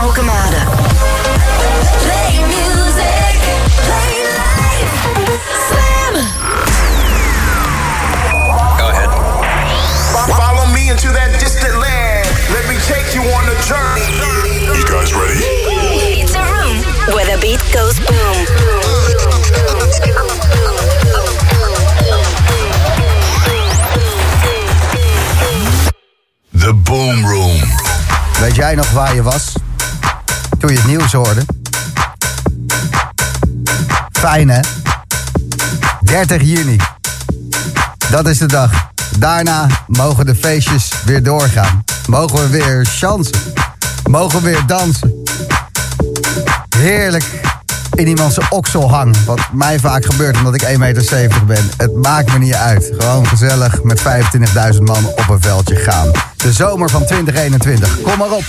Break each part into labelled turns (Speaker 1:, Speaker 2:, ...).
Speaker 1: Alkemade. Play music, play life. Slam.
Speaker 2: Go ahead.
Speaker 3: Follow me into that distant land. Let me take you on a journey.
Speaker 4: You guys ready?
Speaker 1: It's a room where the beat goes boom.
Speaker 4: The Boom Room.
Speaker 5: Weet jij nog waar je was? Toen het nieuws hoorde? Fijn hè? 30 juni. Dat is de dag. Daarna mogen de feestjes weer doorgaan. Mogen we weer chansen. Mogen we weer dansen. Heerlijk in iemands oksel hangen. Wat mij vaak gebeurt omdat ik 1,70 meter ben. Het maakt me niet uit. Gewoon gezellig met 25.000 man op een veldje gaan. De zomer van 2021. Kom maar op.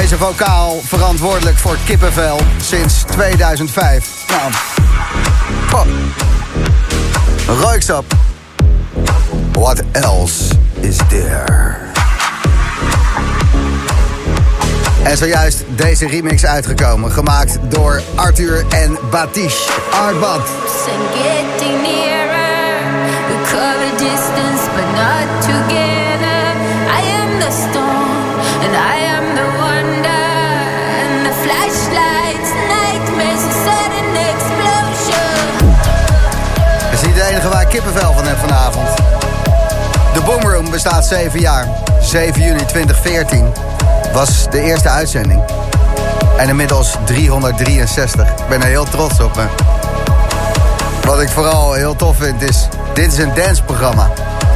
Speaker 5: Deze vocaal verantwoordelijk voor kippenvel sinds 2005. Nou, pop. Ruiksap. What else is there? En zojuist deze remix uitgekomen, gemaakt door Arthur en Batish. Artbad. Kippenvel van heb vanavond. De Boomroom bestaat 7 jaar. 7 juni 2014 was de eerste uitzending. En inmiddels 363. Ik ben er heel trots op me. Wat ik vooral heel tof vind is... Dit is een danceprogramma.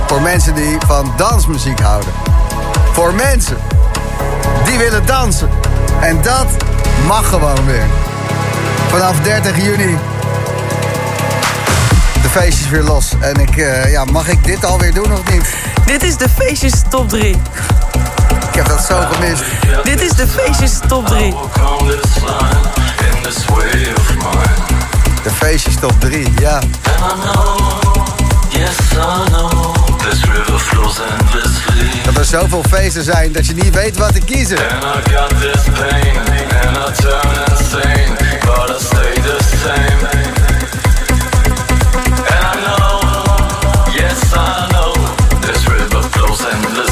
Speaker 5: Voor mensen die van dansmuziek houden. Voor mensen die willen dansen. En dat mag gewoon weer. Vanaf 30 juni feestjes weer los. En ik, eh, ja, mag ik dit alweer doen of niet?
Speaker 6: Dit is de feestjes top 3.
Speaker 5: Ik heb dat zo gemist.
Speaker 6: Dit is de feestjes top 3.
Speaker 5: De feestjes top 3, ja. Dat er zoveel feesten zijn dat je niet weet wat te kiezen. This river flows endlessly.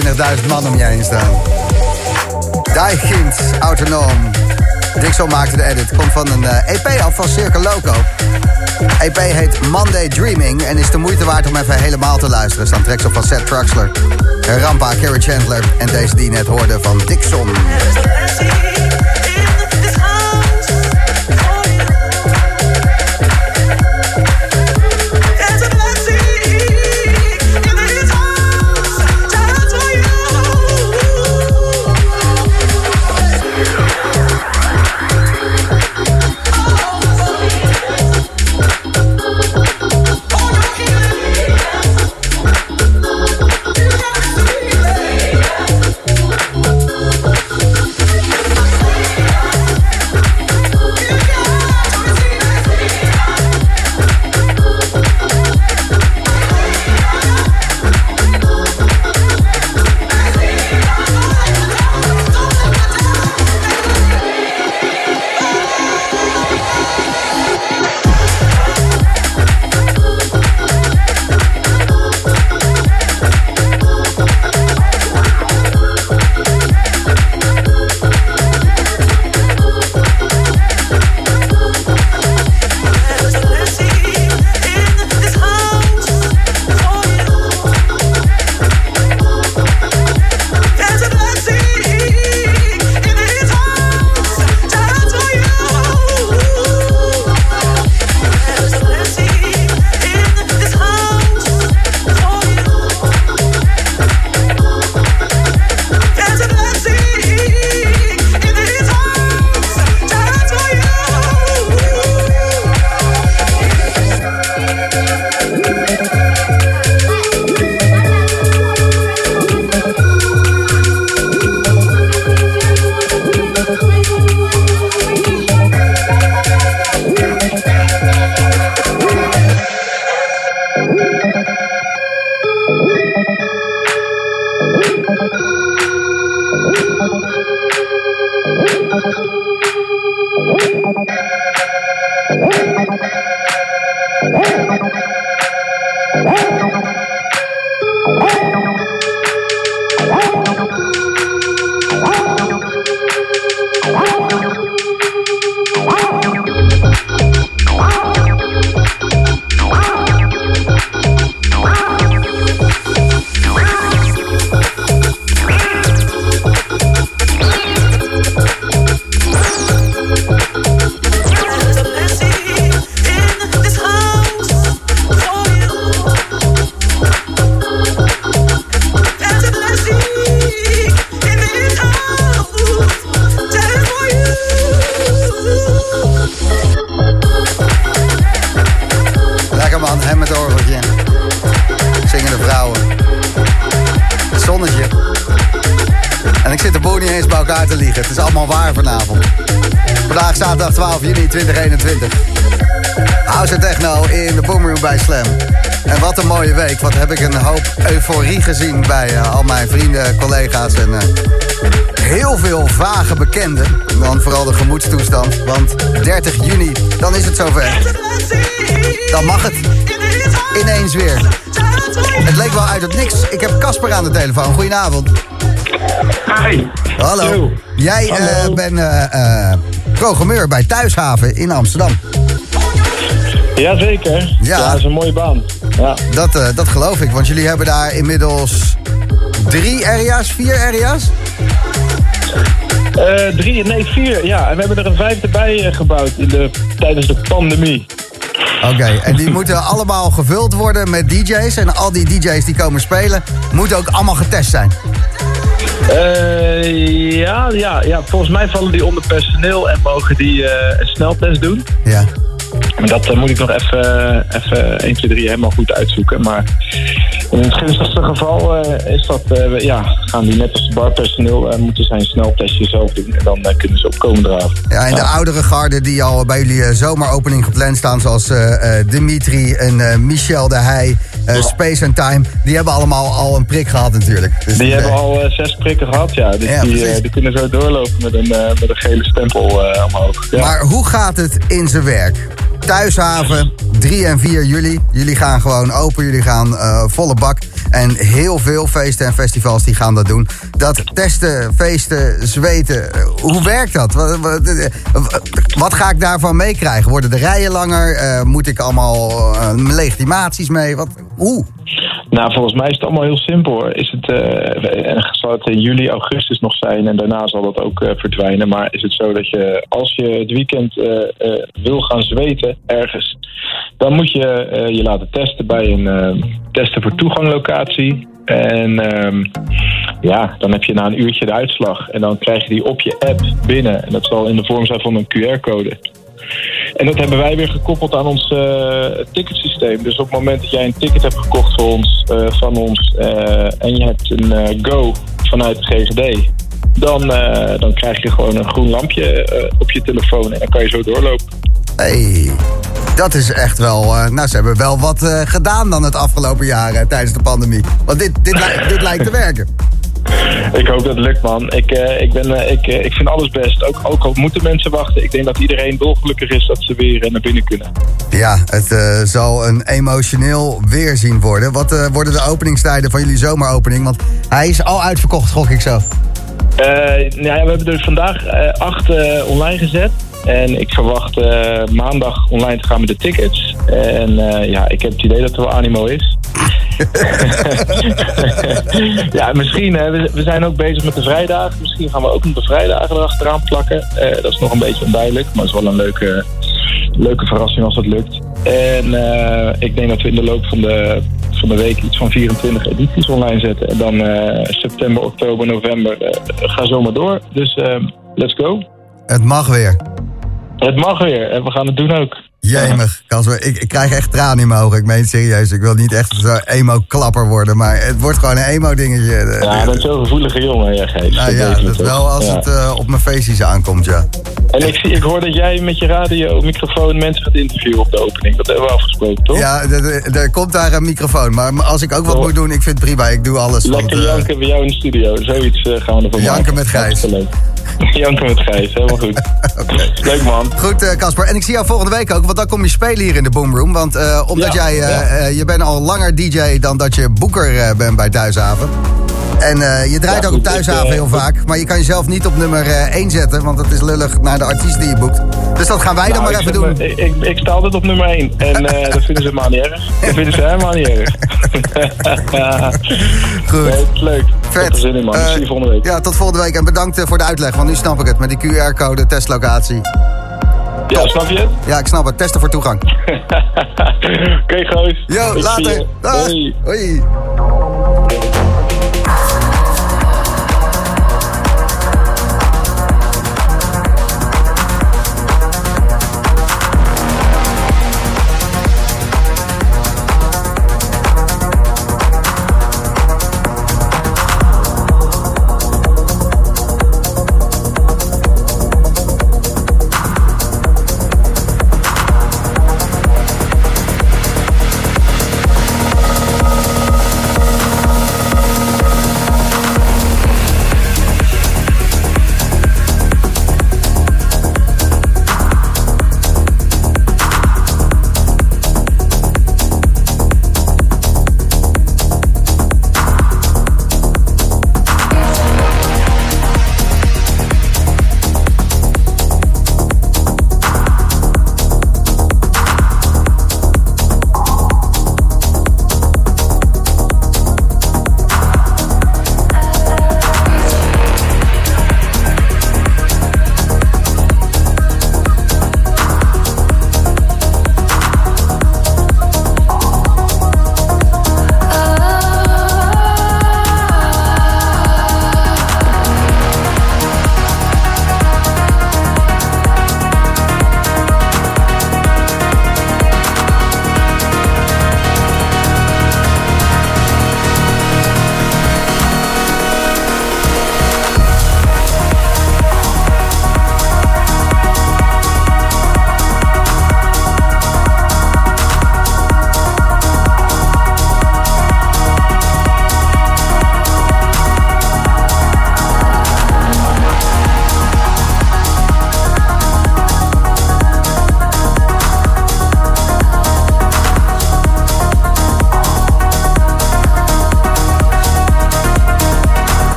Speaker 5: 25.000 man om je heen staan. Die autonoom. Dixon maakte de edit. Komt van een eh, EP af van Circle Loco. EP heet Monday Dreaming en is de moeite waard om even helemaal te luisteren. Er staan tracks op van Seth Truxler, Rampa, Carrie Chandler en deze die net hoorde van Dixon. Vrienden, collega's en eh, heel veel vage bekenden. En dan vooral de gemoedstoestand. Want 30 juni, dan is het zover. Dan mag het. Ineens weer. Het leek wel uit het niks. Ik heb Casper aan de telefoon. Goedenavond.
Speaker 7: Hi.
Speaker 5: Hallo.
Speaker 7: Yo.
Speaker 5: Jij
Speaker 7: Hallo.
Speaker 5: bent eh, programmeur bij Thuishaven in Amsterdam.
Speaker 7: Jazeker.
Speaker 5: Ja.
Speaker 7: Ja. dat is een mooie baan. Ja.
Speaker 5: Dat, dat geloof ik, want jullie hebben daar inmiddels drie area's, vier area's?
Speaker 7: Eh, drie, nee, vier. Ja, en we hebben er een vijfde bij eh, gebouwd in de, tijdens de pandemie.
Speaker 5: Oké, en die moeten allemaal gevuld worden met DJ's. En al die DJ's die komen spelen, moeten ook allemaal getest zijn.
Speaker 7: Eh, ja, ja, ja, volgens mij vallen die onder personeel en mogen die eh, een sneltest doen.
Speaker 5: Ja.
Speaker 7: Maar Dat eh, moet ik nog even, even 1, 2, 3 helemaal goed uitzoeken. Maar in het gunstigste geval eh, is dat, eh, ja, gaan die net als barpersoneel eh, moeten zijn sneltestje zelf doen. En dan eh, kunnen ze op komen draven.
Speaker 5: Ja, en de oudere garden die al bij jullie eh, zomeropening gepland staan... zoals eh, eh, Dimitri en eh, Michel de Heij, eh, Space and Time... die hebben allemaal al een prik gehad natuurlijk. Dus
Speaker 7: Die hebben
Speaker 5: eh,
Speaker 7: al eh, zes prikken gehad, ja. Dus
Speaker 5: Ja,
Speaker 7: die, eh, die kunnen zo doorlopen met een, eh, met een gele stempel eh, omhoog. Ja.
Speaker 5: Maar hoe gaat het in zijn werk? Thuishaven, 3 en 4 juli. Jullie gaan gewoon open, jullie gaan eh, volle bak. En heel veel feesten en festivals die gaan dat doen. Dat testen, feesten, zweten, eh, hoe werkt dat? Wat, wat, eh, wat ga ik daarvan meekrijgen? Worden de rijen langer? Moet ik allemaal legitimaties mee? Wat, hoe?
Speaker 7: Nou, volgens mij is het allemaal heel simpel. Is het, en zal het in juli, augustus nog zijn en daarna zal dat ook eh, verdwijnen. Maar is het zo dat je, als je het weekend eh, wil gaan zweten ergens, dan moet je je laten testen bij een testen voor toeganglocatie. En ehm, ja, dan heb je na een uurtje de uitslag. En dan krijg je die op je app binnen. En dat zal in de vorm zijn van een QR-code. En dat hebben wij weer gekoppeld aan ons eh, ticketsysteem. Dus op het moment dat jij een ticket hebt gekocht voor ons, eh, van ons eh, en je hebt een go vanuit de GGD, dan, dan krijg je gewoon een groen lampje op je telefoon en dan kan je zo doorlopen.
Speaker 5: Hey, dat is echt wel... eh, nou, ze hebben wel wat eh, gedaan dan het afgelopen jaar eh, tijdens de pandemie. Want dit, dit, li- dit lijkt te werken.
Speaker 7: Ik hoop dat het lukt, man. Ik, ik, ben, ik, ik vind alles best. Ook, ook al moeten mensen wachten. Ik denk dat iedereen dolgelukkig is dat ze weer naar binnen kunnen.
Speaker 5: Ja, het zal een emotioneel weerzien worden. Wat worden de openingstijden van jullie zomeropening? Want hij is al uitverkocht, gok ik zo.
Speaker 7: Nou ja, we hebben er vandaag acht online gezet. En ik verwacht eh, maandag online te gaan met de tickets. En eh, ja, ik heb het idee dat er wel animo is. ja, misschien. Hè, we, zijn ook bezig met de vrijdagen. Misschien gaan we ook nog de vrijdagen erachteraan plakken. Eh, dat is nog een beetje onduidelijk. Maar het is wel een leuke, leuke verrassing als het lukt. En ik denk dat we in de loop van de, van de week iets van 24 edities online zetten. En dan september, oktober, november ga zo maar door. Dus let's go.
Speaker 5: Het mag weer.
Speaker 7: Het mag weer en we gaan het doen ook.
Speaker 5: Jemig, Casper, ik, ik krijg echt tranen in mijn ogen. Ik meen het serieus. Ik wil niet echt zo'n emo-klapper worden, maar het wordt gewoon een emo-dingetje. Eh,
Speaker 7: Ja, dat is zo'n gevoelige jongen, ja, Gijs.
Speaker 5: nou
Speaker 7: Dat
Speaker 5: ja,
Speaker 7: je
Speaker 5: dat wel als
Speaker 7: Ja.
Speaker 5: het eh, op mijn feestjes aankomt, ja.
Speaker 7: En ik, zie, ik hoor dat jij met je radio, microfoon mensen gaat interviewen op de opening. Dat hebben we afgesproken, toch?
Speaker 5: Ja, er- komt daar een microfoon. Maar als ik ook wat
Speaker 7: Oh.
Speaker 5: moet doen, ik vind het prima. Ik doe alles. want,
Speaker 7: Lekker
Speaker 5: eh,
Speaker 7: janken bij jou in de studio. Zoiets eh, gaan we ervan
Speaker 5: Janken
Speaker 7: maken.
Speaker 5: met Gijs.
Speaker 7: Janken met Gijs, helemaal goed. Leuk man.
Speaker 5: Goed, eh, Casper. en ik zie jou volgende week ook, want dan kom je spelen hier in de Boomroom. Want eh, omdat
Speaker 7: Ja,
Speaker 5: jij, eh,
Speaker 7: ja.
Speaker 5: je bent al langer DJ dan dat je boeker bent bij Thuishaven. En eh, je draait
Speaker 7: Ja,
Speaker 5: ook op Thuishaven
Speaker 7: eh,
Speaker 5: heel vaak. Maar je kan jezelf niet op nummer 1 zetten, want dat is lullig naar de artiest die je boekt. Dus dat gaan wij dan
Speaker 7: Nou,
Speaker 5: maar even doen.
Speaker 7: me- ik, ik, sta altijd op nummer 1. En eh, dat vinden ze helemaal niet erg. Dat vinden ze helemaal niet erg.
Speaker 5: Goed.
Speaker 7: Nee, leuk.
Speaker 5: Vet.
Speaker 7: zin in, man.
Speaker 5: Eh,
Speaker 7: zie je volgende week.
Speaker 5: Ja, tot volgende week. En bedankt eh, voor de uitleg, want nu snap ik het. Met die QR-code, testlocatie.
Speaker 7: Ja, snap je het?
Speaker 5: Ja, ik snap het. Testen voor toegang.
Speaker 7: Oké, goos.
Speaker 5: Yo,
Speaker 7: Ik
Speaker 5: later. Dag.
Speaker 7: Hoi.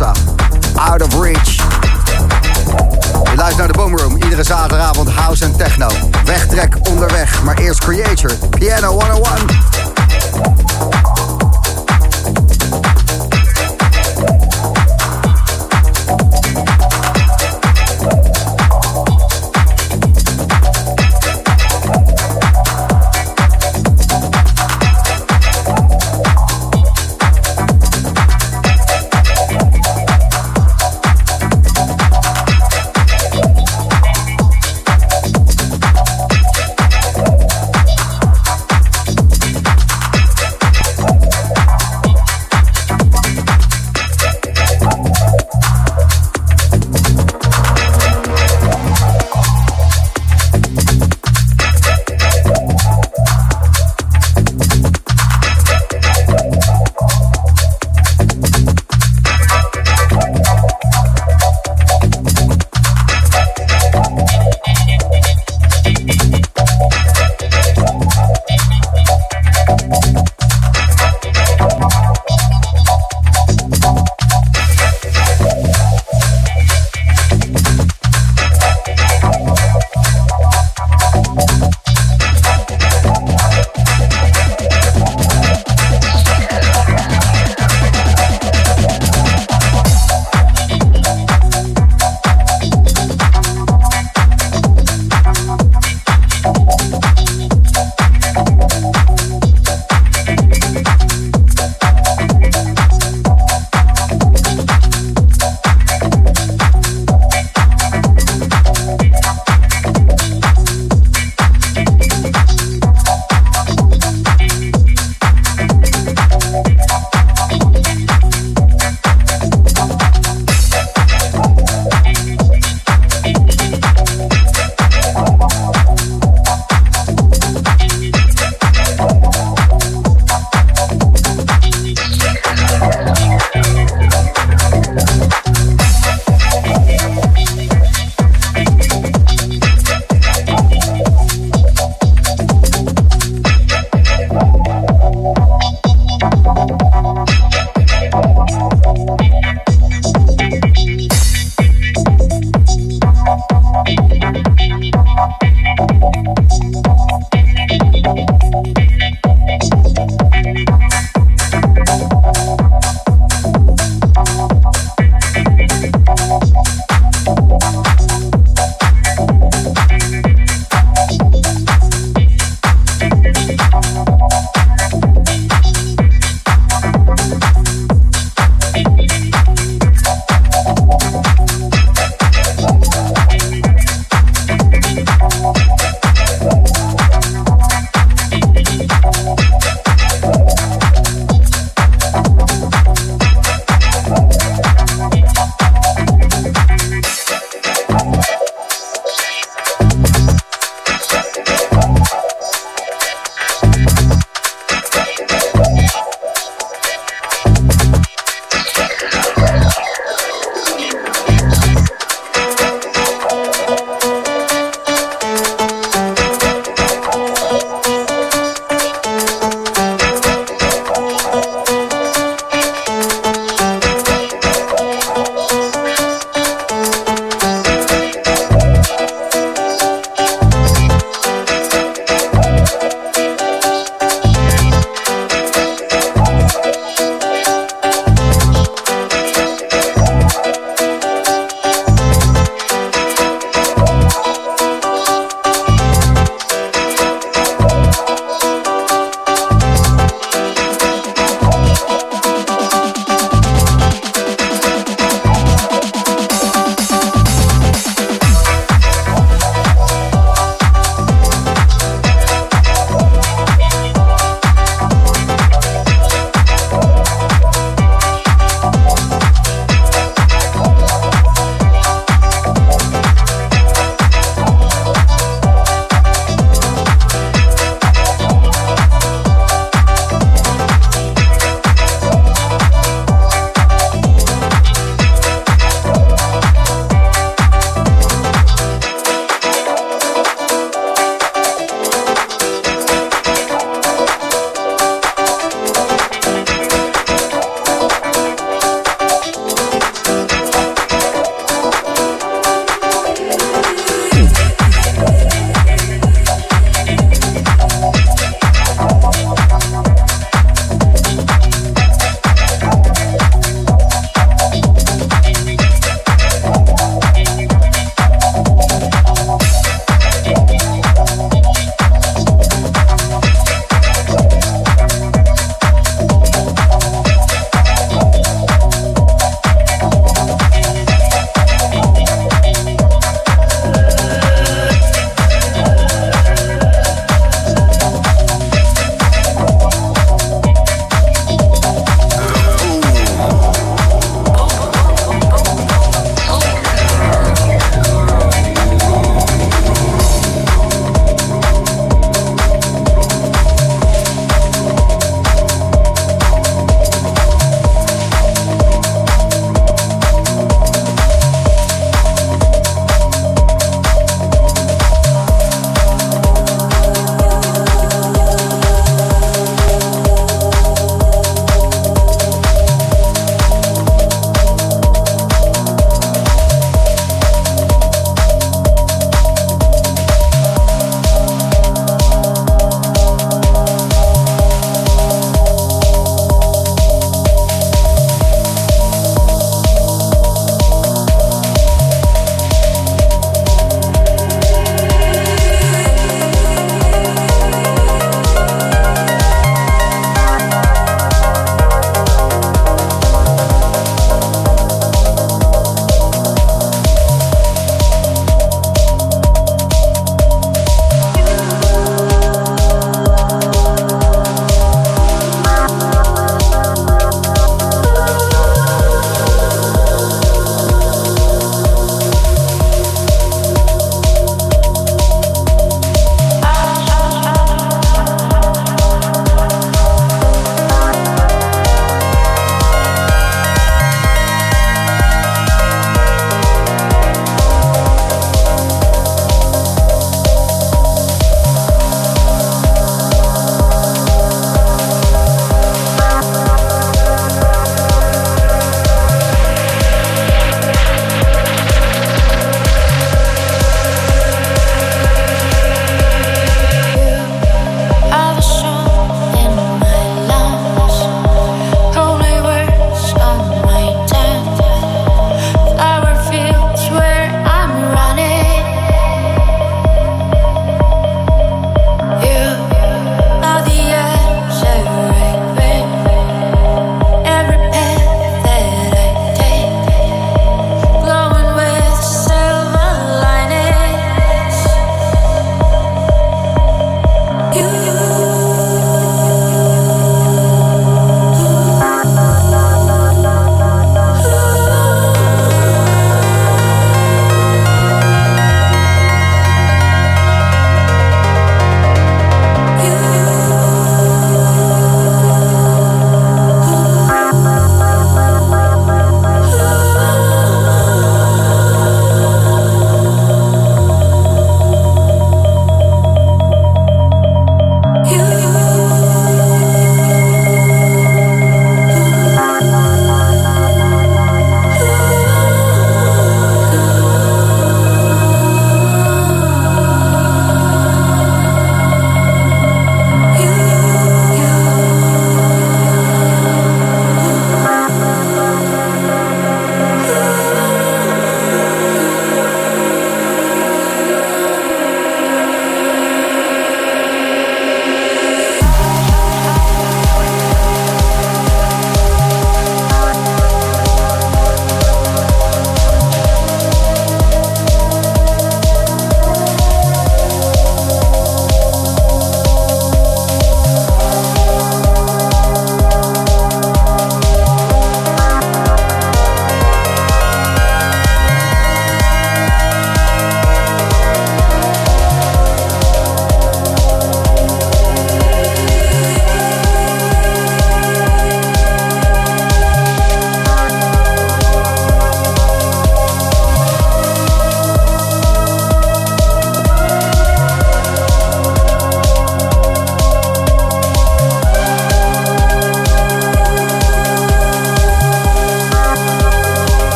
Speaker 5: Out of Reach. Je luistert naar de Boomroom. Iedere zaterdagavond house en techno. Wegtrek onderweg, maar eerst Creator. Piano 101.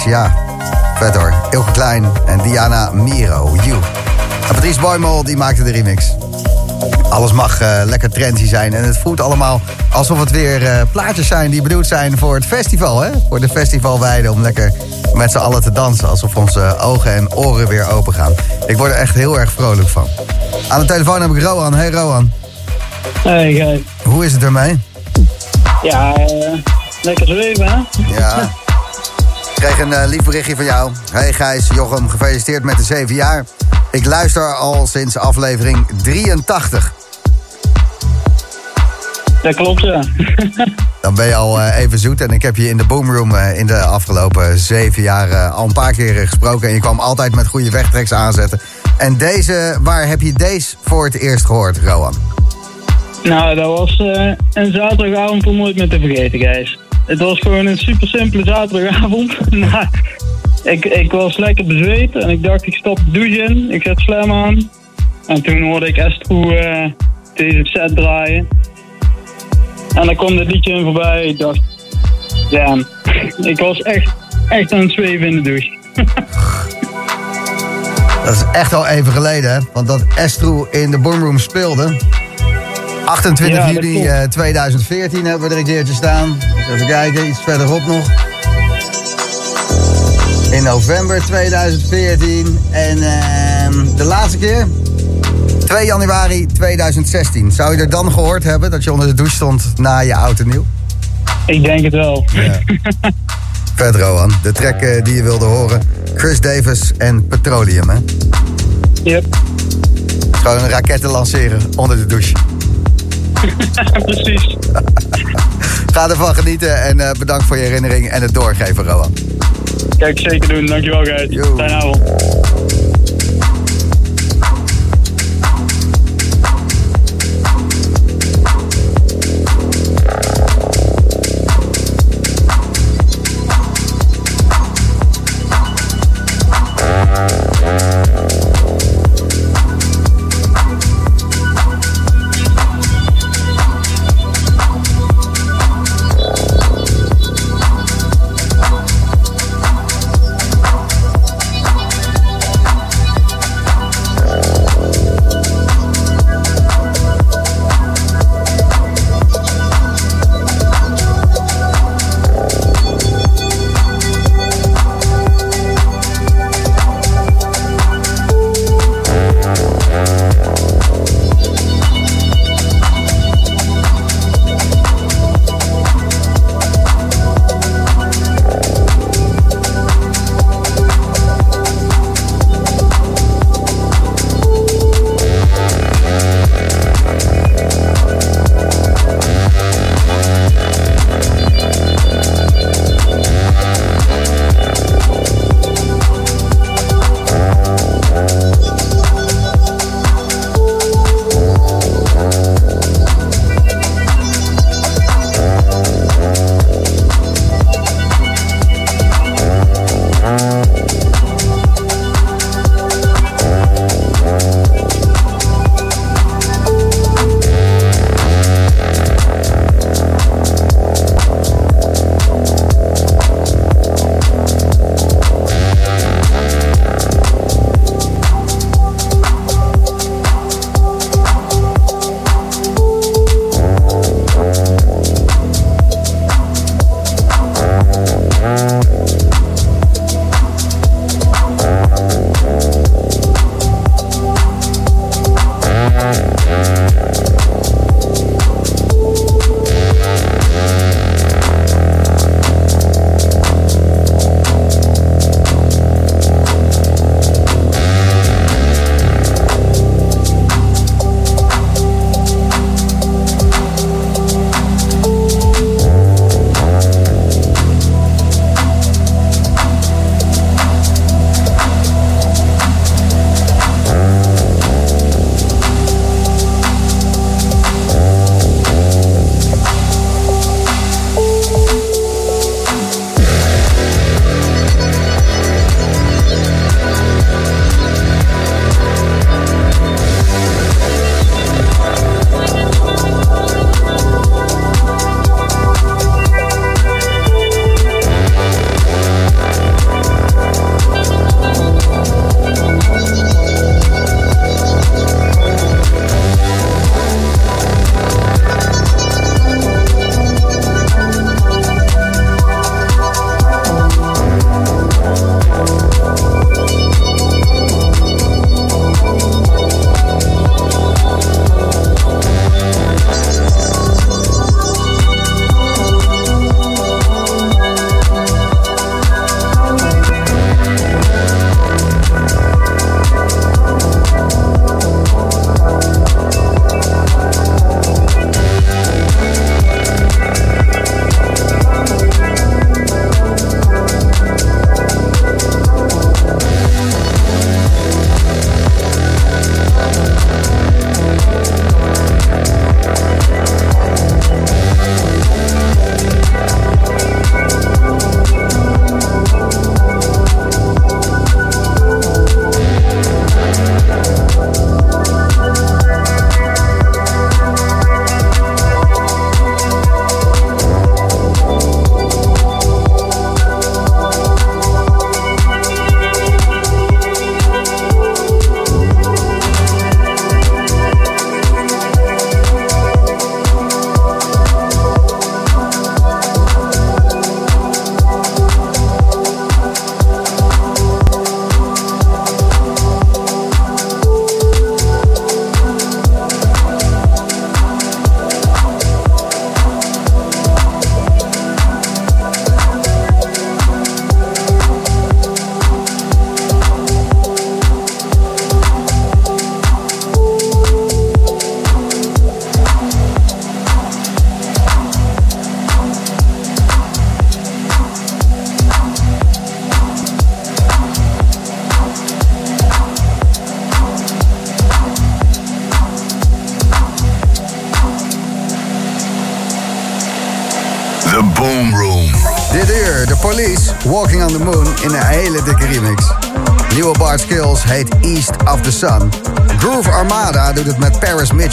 Speaker 5: Tracks, ja, vet hoor. Ilke Klein en Diana Miro, You. En Patrice Boymol, die maakte de remix. Alles mag eh, lekker trendy zijn. En het voelt allemaal alsof het weer eh, plaatjes zijn die bedoeld zijn voor het festival. Hè? Voor de festivalweide om lekker met z'n allen te dansen. Alsof onze ogen en oren weer open gaan. Ik word er echt heel erg vrolijk van. Aan de telefoon heb ik Rohan. Hey Rohan.
Speaker 8: Hey.
Speaker 5: Hoe is het ermee?
Speaker 8: Ja, eh, lekker zweven, hè?
Speaker 5: Ja. Ik kreeg een eh, lief berichtje van jou. Hey Gijs, Jochem, gefeliciteerd met de 7 jaar. Ik luister al sinds aflevering 83.
Speaker 8: Dat klopt, ja.
Speaker 5: Dan ben je al eh, even zoet. En ik heb je in de Boomroom eh, in de afgelopen zeven jaar al een paar keer gesproken. En je kwam altijd met goede wegtreks aanzetten. En deze, waar heb je deze voor het eerst gehoord, Rowan?
Speaker 8: nou, dat was een zaterdagavond om nooit meer te vergeten, Gijs. Het was gewoon een super simpele zaterdagavond. Nou, ik, ik was lekker bezweet en ik dacht, ik stap de douche in. Ik zet slam aan. En toen hoorde ik Estro eh, deze set draaien. En dan kwam dit liedje in voorbij. Ik dacht, damn. ik was echt, echt aan het zweven in de douche.
Speaker 5: Dat is echt al even geleden? Want dat Estro in de Boomroom speelde. 28
Speaker 8: Ja, dat
Speaker 5: juli
Speaker 8: klopt.
Speaker 5: eh, 2014 hebben we er een keertje staan. Dus even kijken, iets verderop nog. In november 2014. En ehm, de laatste keer? 2 januari 2016. Zou je er dan gehoord hebben dat je onder de douche stond na je oud en nieuw?
Speaker 8: Ik denk het wel.
Speaker 5: Vet, Rohan. De track eh, die je wilde horen. Chris Davis en Petroleum, hè?
Speaker 8: Yep,
Speaker 5: Gewoon een raketten lanceren onder de douche.
Speaker 8: precies.
Speaker 5: Ga ervan genieten en eh, bedankt voor je herinnering en het doorgeven, Rohan.
Speaker 8: Kijk, zeker doen. Dankjewel.
Speaker 5: Yo.
Speaker 8: Fijne avond.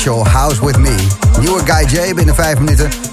Speaker 9: Special House With Me. Nieuwe Guy J binnen 5 minuten.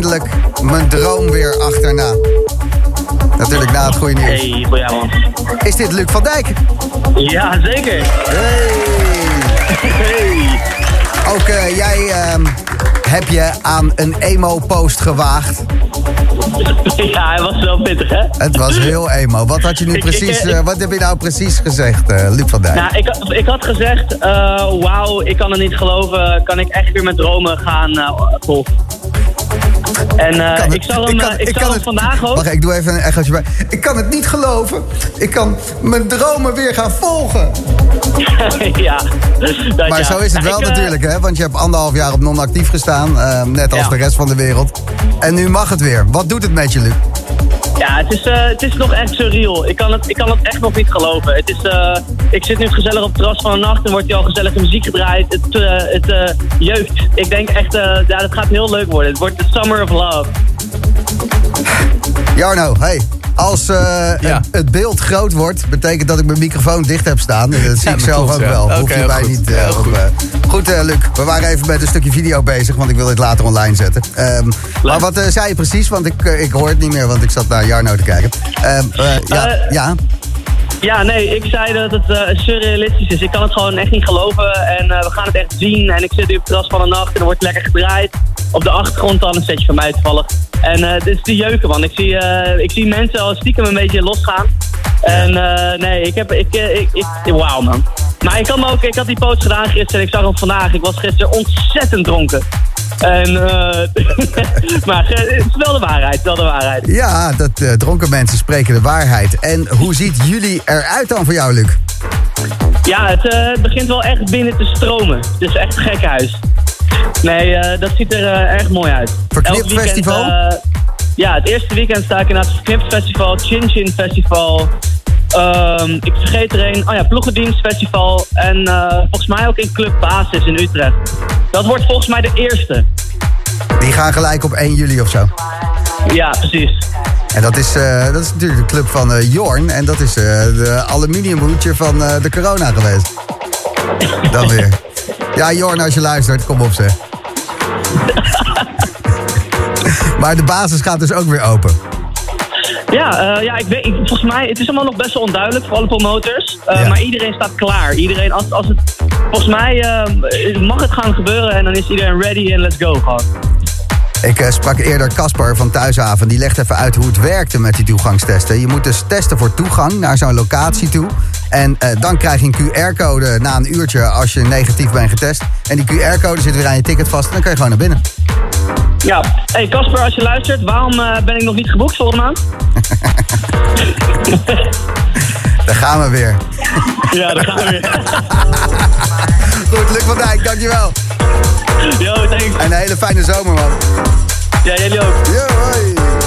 Speaker 5: Eindelijk mijn droom weer achterna? Natuurlijk na het goede nieuws.
Speaker 10: Hey, goedenavond.
Speaker 5: Is dit Luc van Dijk?
Speaker 10: Ja, zeker.
Speaker 5: Hey!
Speaker 10: Hey.
Speaker 5: Ook eh, jij ehm, heb je aan een emo-post gewaagd.
Speaker 10: Ja, hij was wel pittig, hè?
Speaker 5: Het was heel emo. Wat had je nu precies,
Speaker 10: ik, eh,
Speaker 5: wat heb je nou precies gezegd, eh, Luc van Dijk?
Speaker 10: Nou, ik, had- ik had gezegd, wauw, ik kan het niet geloven. Kan ik echt weer met dromen gaan volgen? En eh, ik
Speaker 5: het-
Speaker 10: zag hem,
Speaker 5: kan-
Speaker 10: eh, ik
Speaker 5: kan
Speaker 10: hem
Speaker 5: het-
Speaker 10: vandaag ook.
Speaker 5: Wacht, ik doe even een echootje bij. Ik kan het niet geloven. Ik kan mijn dromen weer gaan volgen.
Speaker 10: ja. Dat
Speaker 5: Maar
Speaker 10: ja.
Speaker 5: zo is het
Speaker 10: Ja,
Speaker 5: wel
Speaker 10: eh,
Speaker 5: natuurlijk, hè? Want je hebt anderhalf jaar op non-actief gestaan. eh, net als
Speaker 10: Ja.
Speaker 5: de rest van de wereld. En nu mag het weer. Wat doet het met je, Luc?
Speaker 10: Ja, het is, eh, het is nog echt surreal. Ik kan, het, ik kan het echt nog niet geloven. Het is, eh, ik zit nu gezellig op het terras van de nacht en wordt hier al gezellige muziek gedraaid. Het, eh, het eh, jeukt. Ik denk echt, eh ja, het gaat heel leuk worden. Het wordt de Summer of Love.
Speaker 5: Jarno, hey. Als eh,
Speaker 11: Ja.
Speaker 5: het, het beeld groot wordt, betekent dat ik mijn microfoon dicht heb staan. En dat zie
Speaker 11: Ja,
Speaker 5: ik
Speaker 11: dat
Speaker 5: zelf
Speaker 11: klopt,
Speaker 5: ook
Speaker 11: ja.
Speaker 5: wel. Hoef je
Speaker 11: heel
Speaker 5: mij
Speaker 11: goed.
Speaker 5: niet. eh, op,
Speaker 11: goed.
Speaker 5: goed, Luc. We waren even met een stukje video bezig, want ik wil dit later online zetten. Ehm, maar wat eh, zei je precies? Want ik, ik hoor het niet meer, want ik zat naar Jarno te kijken. Ehm, eh, ja, ja.
Speaker 10: Ja, nee, ik zei dat het eh, surrealistisch is. Ik kan het gewoon echt niet geloven. En eh, we gaan het echt zien. En ik zit nu op het terras van de nacht en er wordt lekker gedraaid. Op de achtergrond dan een setje van mij toevallig. En eh dit is de jeuken, man. Ik zie, ik zie mensen al stiekem een beetje losgaan. En nee, ik heb... Ik, ik, ik, wauw, man. Maar ik, kan ook, ik had die post gedaan gisteren en ik zag hem vandaag. Ik was gisteren ontzettend dronken. En, eh maar eh, het is wel de waarheid, wel de waarheid.
Speaker 5: Ja, dat eh, dronken mensen spreken de waarheid. En hoe ziet jullie eruit dan voor jou, Luc?
Speaker 10: Ja, het, begint wel echt binnen te stromen. Het is echt een gek huis. Nee, dat ziet er eh, erg mooi uit.
Speaker 5: Verknipt
Speaker 10: Elk weekend,
Speaker 5: festival?
Speaker 10: eh, ja, het eerste weekend sta ik in het Verknipt Festival, Chin Chin Festival. Ehm, ik vergeet er een. Oh ja, Ploegendienst Festival. En volgens mij ook in Club Basis in Utrecht. Dat wordt volgens mij de eerste.
Speaker 5: Die gaan gelijk op 1 juli of zo.
Speaker 10: Ja, precies.
Speaker 5: En dat is, eh, dat is natuurlijk de club van eh, Jorn. En dat is eh, de aluminiumhoedje van de corona geweest. Dan weer. Ja, Jorn, als je luistert, kom op zeg. maar de basis gaat dus ook weer open.
Speaker 10: Ja, ja ik weet, ik- volgens mij, het is allemaal nog best wel onduidelijk voor alle promoters.
Speaker 5: Ja.
Speaker 10: Maar iedereen staat klaar. Iedereen, als, als het, volgens mij mag het gaan gebeuren en dan is iedereen ready en let's go gewoon.
Speaker 5: Ik eh, sprak eerder Casper van Thuishaven. Die legt even uit hoe het werkte met die toegangstesten. Je moet dus testen voor toegang naar zo'n locatie toe. En eh, dan krijg je een QR-code na een uurtje als je negatief bent getest. En die QR-code zit weer aan je ticket vast en dan kan je gewoon naar binnen.
Speaker 10: Ja, hey Casper, als je luistert, waarom eh, ben ik nog niet geboekt volgende maand?
Speaker 5: Daar gaan we weer.
Speaker 10: Ja, daar gaan we weer.
Speaker 5: Goed, Luc van Dijk, dankjewel.
Speaker 10: Yo, thanks.
Speaker 5: En een hele fijne zomer, man.
Speaker 10: Ja, jullie ook.
Speaker 5: Yo, hoi.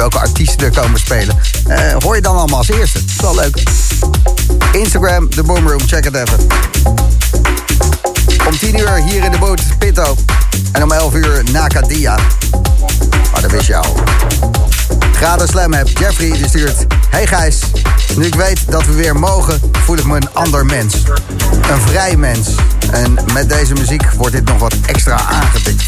Speaker 5: Welke artiesten er komen spelen. eh, hoor je dan allemaal als eerste. Wel leuk. Instagram, de Boomroom, check het even. Om 10 uur hier in de boot Pitto. En om 11 uur Nakadia. Maar dat wist je al. Gratis Slam heb Jeffrey die stuurt... Hey Gijs, nu ik weet dat we weer mogen... voel ik me een ander mens. Een vrij mens. En met deze muziek wordt dit nog wat extra aangetikt.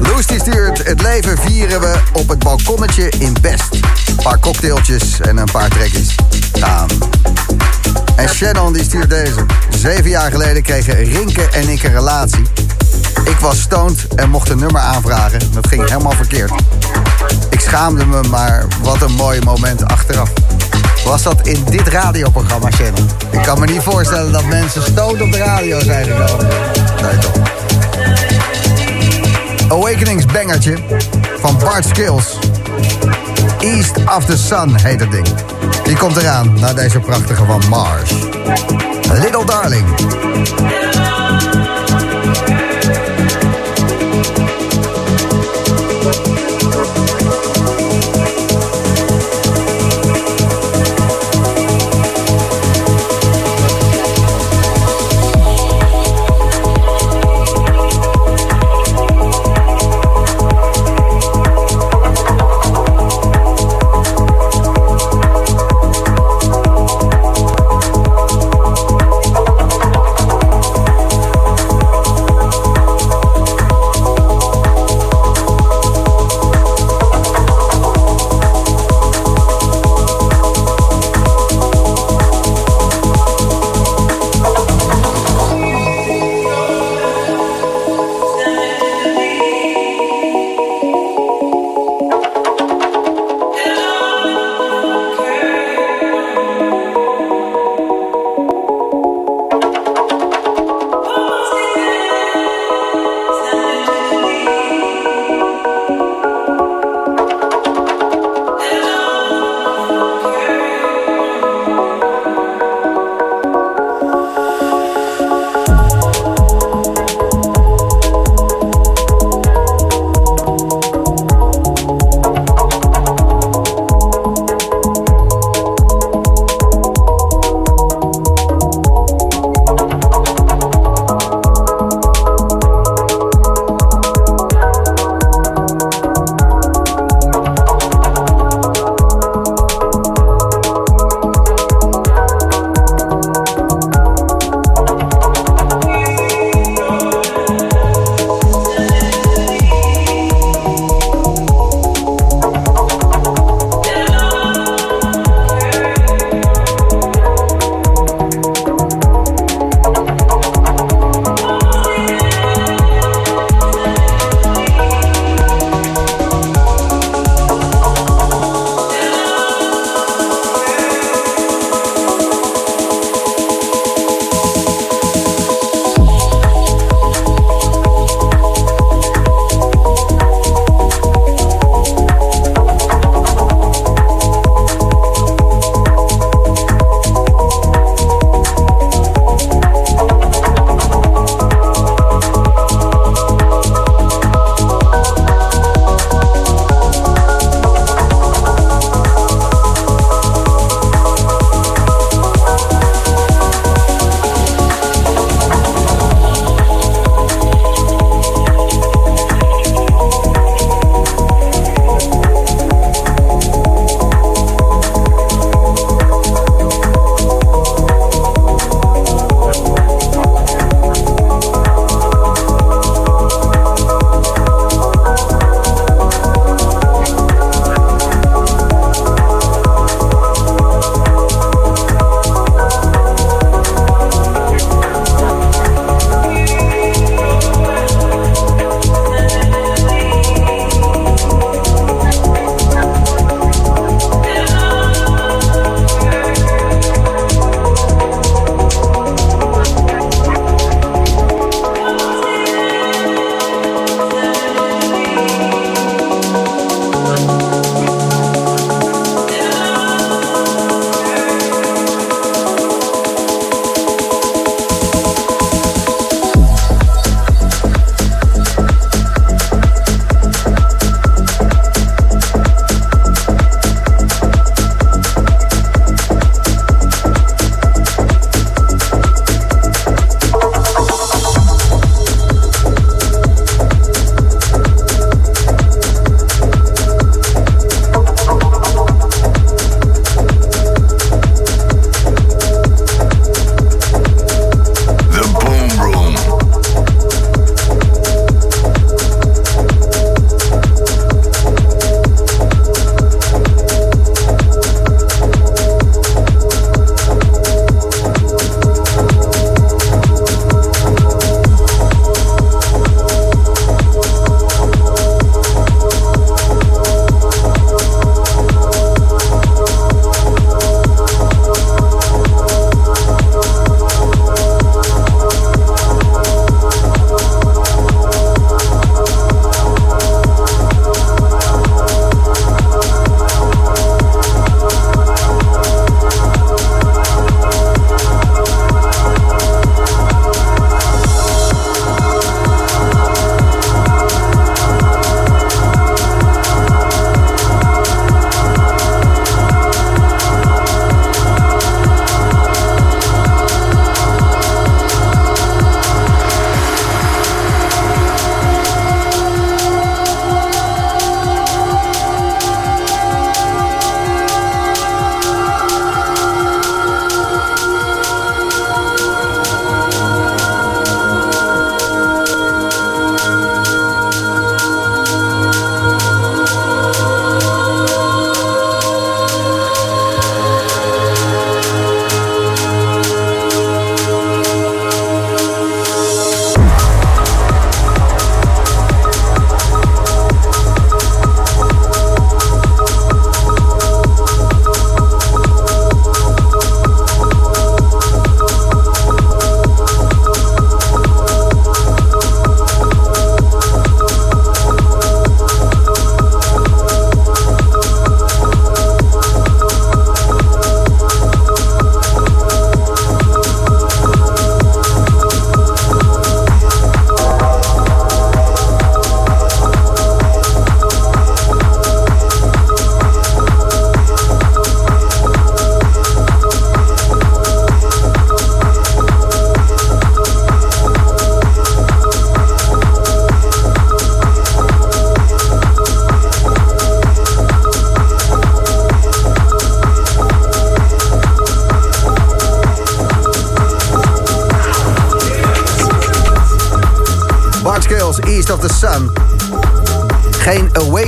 Speaker 5: Loes die stuurt... Het leven vieren we op het balkonnetje in Best. Een paar cocktailtjes en een paar trekkies. Gaan. En Shannon die stuurt deze. Zeven jaar geleden kregen Rinke en ik een relatie. Ik was stoned en mocht een nummer aanvragen. Dat ging helemaal verkeerd. Ik schaamde me, maar wat een mooi moment achteraf was dat in dit radioprogramma, Jenny. Ik kan me niet voorstellen dat mensen stoot op de radio zijn gekomen. Nee, toch. Awakenings bangertje van Bart Skills. East of the Sun heet het ding. Die komt eraan naar deze prachtige van Mars. Little Darling.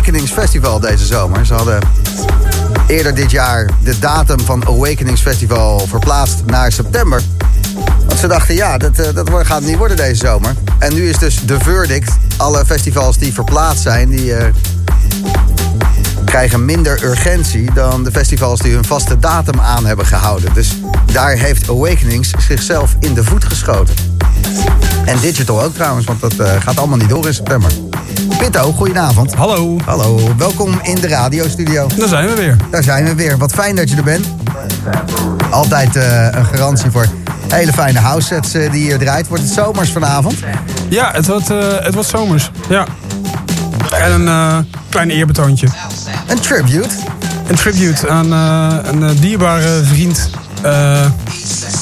Speaker 5: Awakenings Festival deze zomer. Ze hadden eerder dit jaar de datum van Awakenings Festival verplaatst naar september. Want ze dachten, ja, dat, eh, dat gaat niet worden deze zomer. En nu is dus de verdict. Alle festivals die verplaatst zijn, die eh, krijgen minder urgentie dan de festivals die hun vaste datum aan hebben gehouden. Dus daar heeft Awakenings zichzelf in de voet geschoten. En Digital ook trouwens, want dat eh, gaat allemaal niet door in september. Pitto, goedenavond.
Speaker 11: Hallo.
Speaker 5: Hallo, welkom in de radiostudio.
Speaker 11: Daar zijn we weer.
Speaker 5: Daar zijn we weer. Wat fijn dat je er bent. Altijd eh, een garantie voor hele fijne house sets eh, die hier draait. Wordt het zomers vanavond?
Speaker 11: Ja, het wordt, eh, het wordt zomers. Ja. En een klein eerbetoontje.
Speaker 5: Een tribute?
Speaker 11: Een tribute aan een dierbare vriend,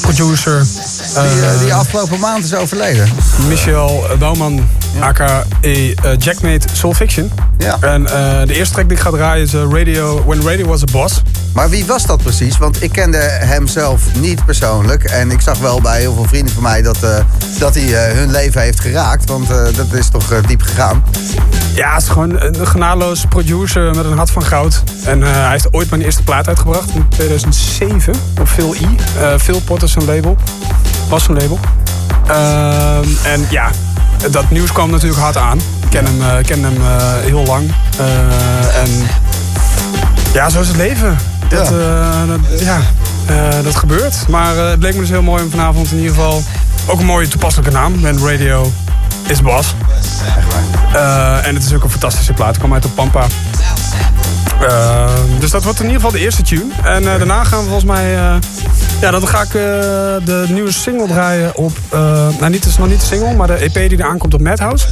Speaker 11: producer.
Speaker 5: Die, die afgelopen maand is overleden.
Speaker 11: Michel Bouwman, aka eh, Jackmate Soul Fiction.
Speaker 5: Ja.
Speaker 11: En eh, de eerste track die ik ga draaien is eh, Radio, When Radio Was a Boss.
Speaker 5: Maar wie was dat precies? Want ik kende hem zelf niet persoonlijk. En ik zag wel bij heel veel vrienden van mij dat, dat hij hun leven heeft geraakt. Want dat is toch diep gegaan.
Speaker 11: Ja, het is gewoon een genadeloos producer met een hart van goud. En hij heeft ooit mijn eerste plaat uitgebracht in 2007 op Phil E. Eh Phil Potter zijn label. Was zijn label. Ehm, en ja, dat nieuws kwam natuurlijk hard aan. Ik ken hem, eh, ik ken hem eh, heel lang. Eh, en ja, zo is het leven. Dat, ja, dat, ja dat gebeurt. Maar het leek me dus heel mooi om vanavond in ieder geval... ook een mooie toepasselijke naam. Ben Radio is Bas. En het is ook een fantastische plaat. Het kwam uit de Pampa. Dus dat wordt in ieder geval de eerste tune. En daarna gaan we volgens mij... ja, dan ga ik eh, de nieuwe single draaien op... eh, nou, niet, het is nog niet de single, maar de EP die eraan komt op Madhouse.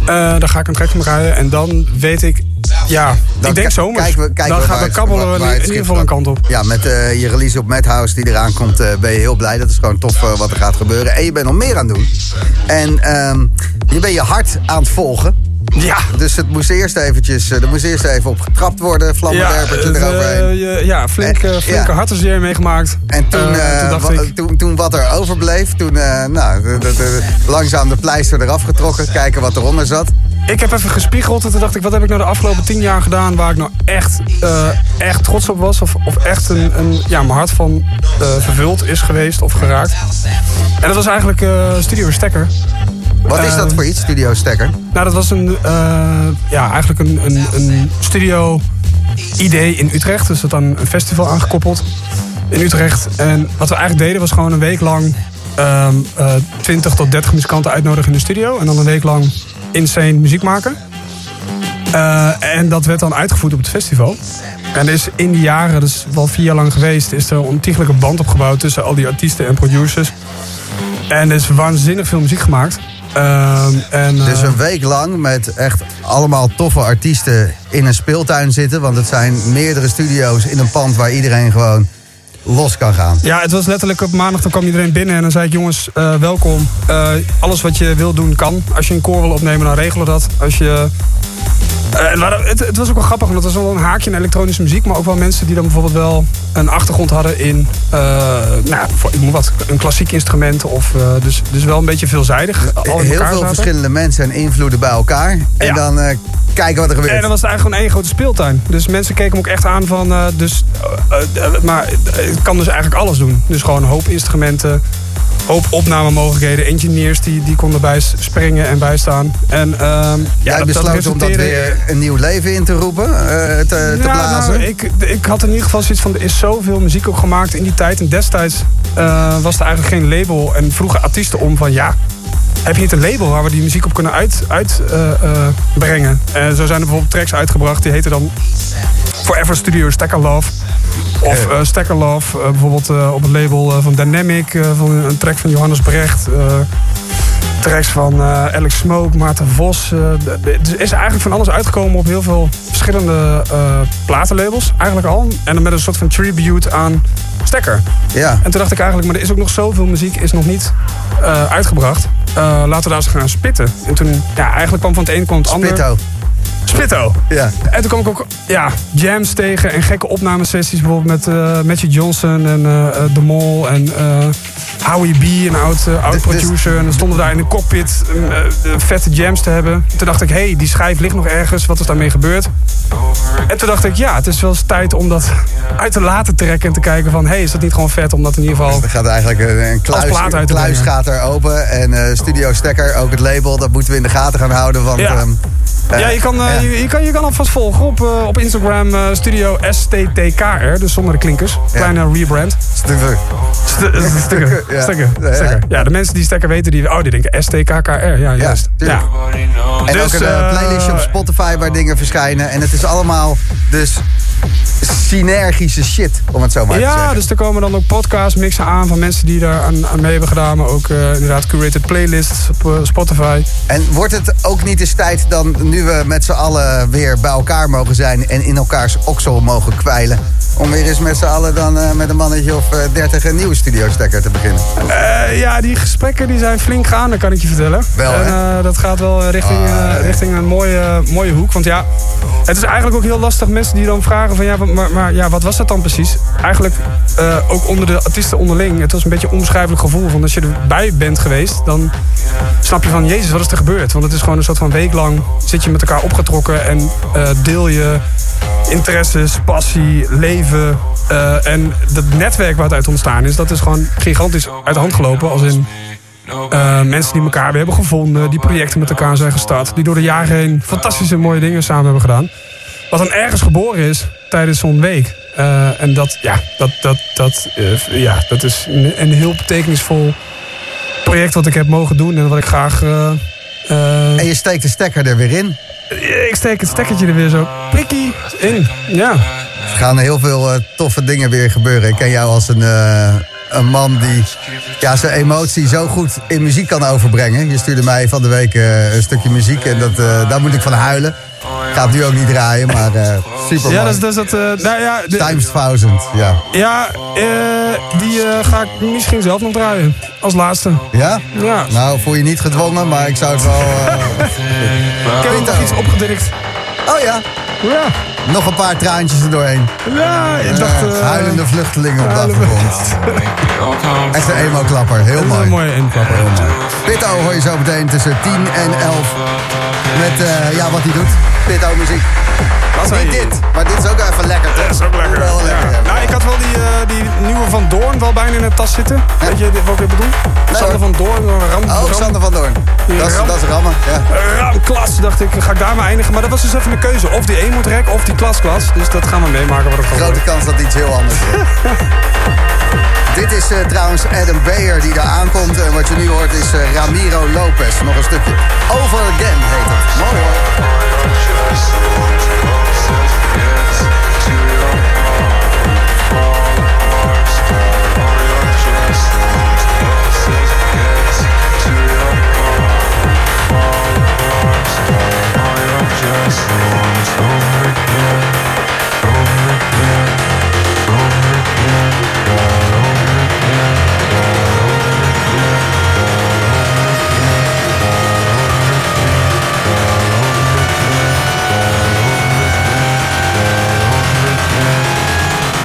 Speaker 11: Eh daar ga ik een track van draaien. En dan weet ik... Ja,
Speaker 5: Dan
Speaker 11: ik denk
Speaker 5: kijken we- kijken
Speaker 11: dan gaan we kabbelen in ieder geval een kant op.
Speaker 5: Ja, met je release op Madhouse die eraan komt, ben je heel blij. Dat is gewoon tof wat er gaat gebeuren. En je bent nog meer aan het doen. En ehm, je bent je hart aan het volgen.
Speaker 11: Ja.
Speaker 5: Dus het moest eerst eventjes, eh, er moest eerst even op getrapt worden. Vlammenwerpertje
Speaker 11: het, eh,
Speaker 5: eroverheen.
Speaker 11: je- ja, flink, eh, flinke
Speaker 5: ja.
Speaker 11: meegemaakt.
Speaker 5: En toen,
Speaker 11: Eh,
Speaker 5: eh,
Speaker 11: toen dacht
Speaker 5: wa-
Speaker 11: ik...
Speaker 5: toen, toen wat er overbleef, toen eh, nou, de- de- de- langzaam de pleister eraf getrokken. Kijken wat eronder zat.
Speaker 11: Ik heb even gespiegeld en toen dacht ik, wat heb ik nou de afgelopen tien jaar gedaan waar ik nou echt, eh, echt trots op was? Of, of echt een, een, ja, mijn hart van eh, vervuld is geweest of geraakt. En dat was eigenlijk eh, Studio Stekker.
Speaker 5: Wat is dat
Speaker 11: Eh,
Speaker 5: voor iets, Studio Stekker?
Speaker 11: Nou, dat was een, eh, ja, eigenlijk een, een, een studio idee in Utrecht. Dus dat aan een festival aangekoppeld in Utrecht. En wat we eigenlijk deden was gewoon een week lang ehm, eh, 20 tot 30 muzikanten uitnodigen in de studio. En dan een week lang insane muziek maken. Eh, en dat werd dan uitgevoerd op het festival. En er is in die jaren, dat is wel vier jaar lang geweest, is er een ontiegelijke band opgebouwd tussen al die artiesten en producers. En er is waanzinnig veel muziek gemaakt. Ehm, en,
Speaker 5: Dus een week lang met echt allemaal toffe artiesten in een speeltuin zitten. Want het zijn meerdere studio's in een pand waar iedereen gewoon los kan gaan.
Speaker 11: Ja, het was letterlijk op maandag, dan kwam iedereen binnen en dan zei ik... jongens, eh, welkom. Eh, alles wat je wil doen kan. Als je een koor wil opnemen, dan regelen we dat. Als je... Eh, en waar- het, het was ook wel grappig, want het was wel een haakje in elektronische muziek... maar ook wel mensen die dan bijvoorbeeld wel een achtergrond hadden in... eh, nou, voor, ik moet wat, een klassiek instrument. Of, eh, dus, dus wel een beetje veelzijdig.
Speaker 5: Heel veel
Speaker 11: zaten.
Speaker 5: verschillende mensen en invloeden bij elkaar. En
Speaker 11: Ja.
Speaker 5: dan eh, kijken wat er gebeurt.
Speaker 11: En dan was het eigenlijk gewoon één grote speeltuin. Dus mensen keken me ook echt aan van... eh, dus, eh, eh, maar het kan dus eigenlijk alles doen. Dus gewoon een hoop instrumenten, hoop opnamemogelijkheden. Engineers die, die konden bij springen en bijstaan. En, ehm, ja,
Speaker 5: Jij
Speaker 11: dat-
Speaker 5: besloot
Speaker 11: dat
Speaker 5: om dat weer een nieuw leven in te roepen, eh, te, te
Speaker 11: Ja,
Speaker 5: blazen.
Speaker 11: nou, ik, ik had in ieder geval zoiets van... er is zoveel muziek ook gemaakt in die tijd. En destijds eh, was er eigenlijk geen label. En vroegen artiesten om van... ja, heb je niet een label waar we die muziek op kunnen uitbrengen? Uit, brengen? En zo zijn er bijvoorbeeld tracks uitgebracht. Die heten dan Forever Studio Stacker Love. Of Stacker Love. bijvoorbeeld op het label van Dynamic. van een track van Johannes Brecht. tracks van Alex Smoke, Maarten Vos. er is eigenlijk van alles uitgekomen op heel veel verschillende platenlabels. Eigenlijk al. En dan met een soort van tribute aan Stekker.
Speaker 5: Ja.
Speaker 11: En toen dacht ik eigenlijk, maar er is ook nog zoveel muziek is nog niet uitgebracht. Eh, laten we daar eens gaan spitten. Ja, eigenlijk kwam van het een kwam het ander.
Speaker 5: Spitto.
Speaker 11: Spitto.
Speaker 5: Ja.
Speaker 11: En toen kwam ik ook ja, jams tegen en gekke opnamesessies. Bijvoorbeeld met eh Matthew Johnson en eh, The Mol en eh, Howie B, een oud, eh, oud
Speaker 5: Dus-
Speaker 11: producer. En dan stonden we daar in de cockpit vette jams te hebben. Toen dacht ik, hé, hey, die schijf ligt nog ergens. Wat is daarmee gebeurd? En toen dacht ik, ja, het is wel eens tijd om dat uit te laten trekken. En te kijken van, hé, hey, is dat niet gewoon vet om dat in ieder geval...
Speaker 5: Er gaat eigenlijk een, een kluis,
Speaker 11: uit
Speaker 5: een kluis gaat er open. En Studio Stekker, ook het label, dat moeten we in de gaten gaan houden. Want,
Speaker 11: Ja.
Speaker 5: ehm, eh,
Speaker 11: ja, je kan, eh,
Speaker 5: ja.
Speaker 11: Je, je kan, je kan alvast volgen op, eh, op Instagram eh, Studio STTKR, dus zonder de klinkers. Kleine rebrand.
Speaker 5: Stukken.
Speaker 11: St- Stukken.
Speaker 5: Ja.
Speaker 11: Stukken.
Speaker 5: Ja.
Speaker 11: Ja, de mensen die stekker weten, die, oh, die denken STKKR. Ja, juist.
Speaker 5: tuurlijk. En
Speaker 11: Dus,
Speaker 5: ook een eh,
Speaker 11: eh,
Speaker 5: playlistje op Spotify waar dingen verschijnen. En het is allemaal dus synergische shit, om het zo maar te
Speaker 11: Ja,
Speaker 5: zeggen.
Speaker 11: dus er komen dan ook podcast mixen aan van mensen die daar aan, aan mee hebben gedaan. Maar ook eh, inderdaad curated playlists op eh, Spotify.
Speaker 5: En wordt het ook niet eens tijd dan, nu we met z'n allen weer bij elkaar mogen zijn... en in elkaars oksel mogen kwijlen... om weer eens met z'n allen dan eh, met een mannetje of eh, 30 een nieuwe studiostekker te beginnen?
Speaker 11: Eh, ja, die gesprekken die zijn flink gaande, kan ik je vertellen.
Speaker 5: Wel,
Speaker 11: en, dat gaat wel richting,
Speaker 5: Ah,
Speaker 11: richting een mooie, mooie hoek. Want ja, het is eigenlijk ook heel lastig. Mensen die dan vragen van ja, maar, maar ja, wat was dat dan precies? Eigenlijk ook onder de artiesten onderling. Het was een beetje een onbeschrijfelijk gevoel. Van als je erbij bent geweest, dan snap je van Jezus, wat is er gebeurd? Want het is gewoon een soort van week lang zit je met elkaar opgetrokken en eh, deel je interesses, passie, leven. eh, en dat netwerk het uit ontstaan is, dat is gewoon gigantisch uit de hand gelopen. Als in eh, mensen die elkaar weer hebben gevonden, die projecten met elkaar zijn gestart, die door de jaren heen fantastische mooie dingen samen hebben gedaan. Wat dan ergens geboren is tijdens zo'n week. En dat, ja, dat, dat, dat, ja, dat is een, een heel betekenisvol project wat ik heb mogen doen en wat ik graag. Eh,
Speaker 5: En je steekt de stekker er weer in.
Speaker 11: ik steek het stekkertje er weer zo prikkie in. Ja.
Speaker 5: Er gaan heel veel eh, toffe dingen weer gebeuren. Ik ken jou als een, eh, een man die ja, zijn emotie zo goed in muziek kan overbrengen. Je stuurde mij van de week een stukje muziek en dat, daar moet ik van huilen. Gaat nu ook niet draaien, maar eh super
Speaker 11: Ja, dat is dat. is eh, nou ja, de-
Speaker 5: Times thousand, ja.
Speaker 11: ja eh, die eh, ga ik misschien zelf nog draaien. Als laatste.
Speaker 5: Ja?
Speaker 11: Ja.
Speaker 5: Nou, voel je niet gedwongen, maar ik zou het wel... eh,
Speaker 11: Ik heb nog iets opgedikt.
Speaker 5: Oh ja?
Speaker 11: Ja.
Speaker 5: Nog een paar traantjes er doorheen.
Speaker 11: Ja, ik dacht...
Speaker 5: Eh,
Speaker 11: eh,
Speaker 5: huilende vluchtelingen op de achtergrond. Echt een emo-klapper, heel mooi.
Speaker 11: een mooie.
Speaker 5: Heel mooi. Pitto hoor je zo meteen tussen 10 en 11. Met eh, ja, wat hij doet. Pitto muziek.
Speaker 11: Wat
Speaker 5: Niet dit, maar dit is ook even lekker. toch?
Speaker 11: Dat is ook lekker.
Speaker 5: Wel lekker.
Speaker 11: Ja. Nou, ik had wel die, eh, die nieuwe Van Doorn wel bijna in de tas zitten. Weet je wat ik bedoel? Sander van Doorn, een ram.
Speaker 5: Oh,
Speaker 11: ram-
Speaker 5: Sander van Doorn. Dat is,
Speaker 11: ram-
Speaker 5: dat is rammen, ja.
Speaker 11: Ramklas, dacht ik, ga ik daar maar eindigen. Maar dat was dus even een keuze. Of die of die klasklas. Dus dat gaan we meemaken wat het
Speaker 5: Grote
Speaker 11: worden.
Speaker 5: kans dat iets heel anders wordt. Dit is eh, trouwens Adam Beyer die daar aankomt. En wat je nu hoort is eh, Ramiro Lopez. Nog een stukje. Over Again heet het. Mooi hoor.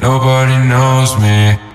Speaker 12: Nobody knows me.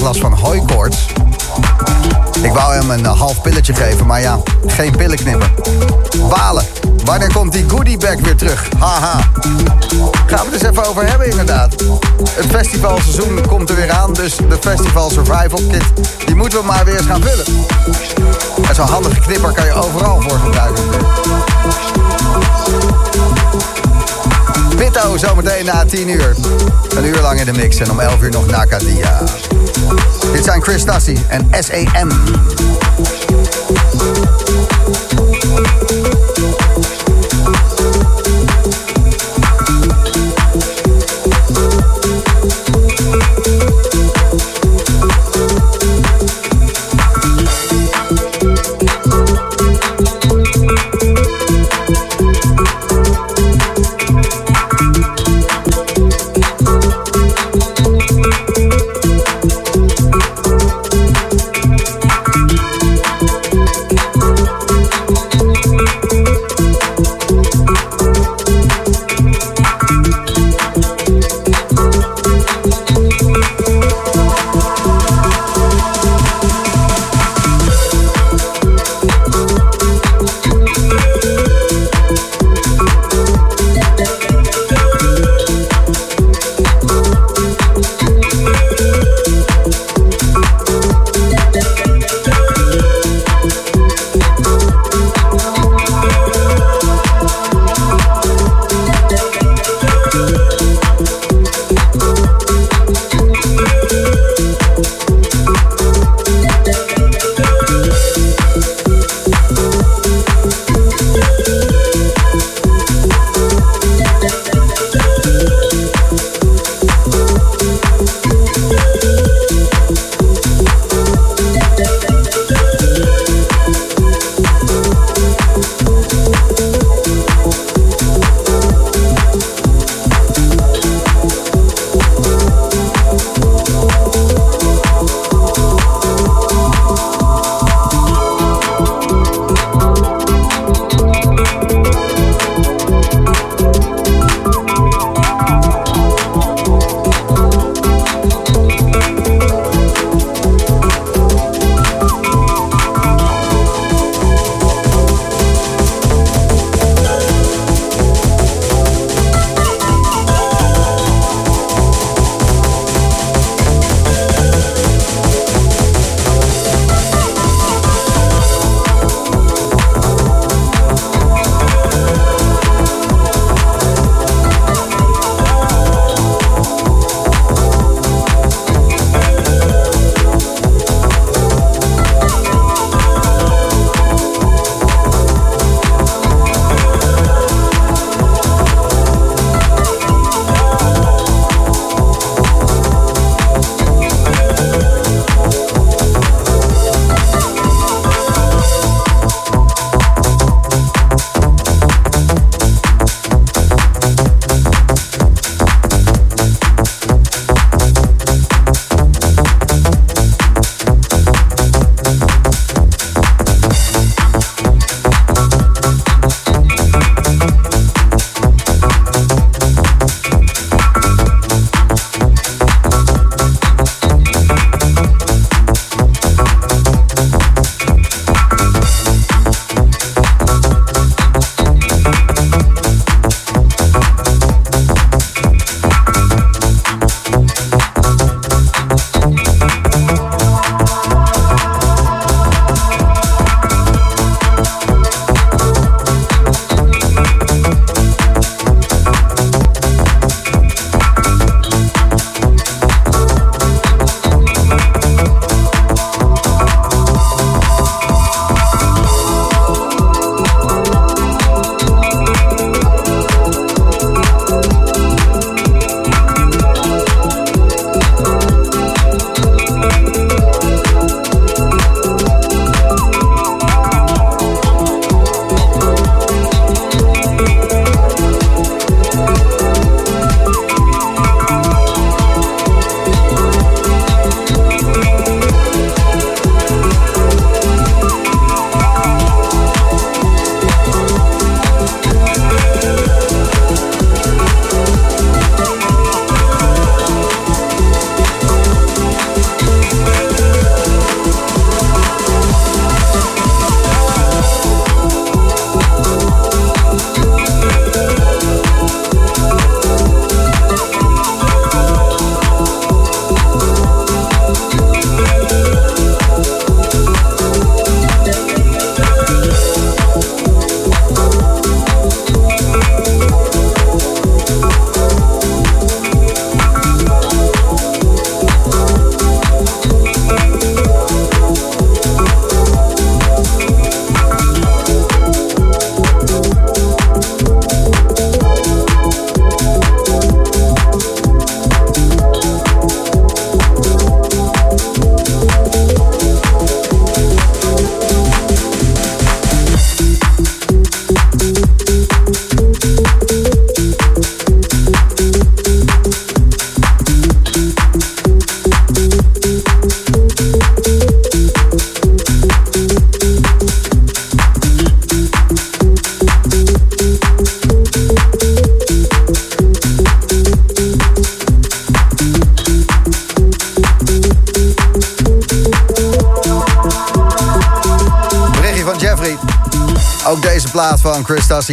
Speaker 5: Last van hooikoorts. Ik wou hem een eh, half pilletje geven, maar ja, geen pillen knippen. Balen. Wanneer komt die goodiebag weer terug? Haha. Gaan we het eens even over hebben inderdaad. Het festivalseizoen komt er weer aan, dus de Festival Survival Kit... die moeten we maar weer eens gaan vullen. En zo'n handige knipper kan je overal voor gebruiken. Pitto zometeen na 10 uur. Een uur lang in de mix en om 11 uur nog Nakadia. Dit zijn Chris Tassi en SAM.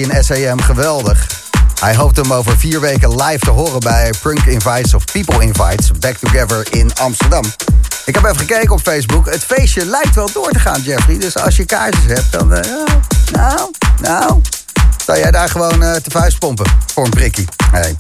Speaker 5: Tassi en SAM geweldig. Hij hoopt hem over vier weken live te horen bij Prunk Invites of People Invites Back Together in Amsterdam. Ik heb even gekeken op Facebook. Het feestje lijkt wel door te gaan, Jeffrey. Dus als je kaartjes hebt, dan... eh, nou, nou... Zou jij daar gewoon eh, te vuist pompen voor een prikkie? Nee.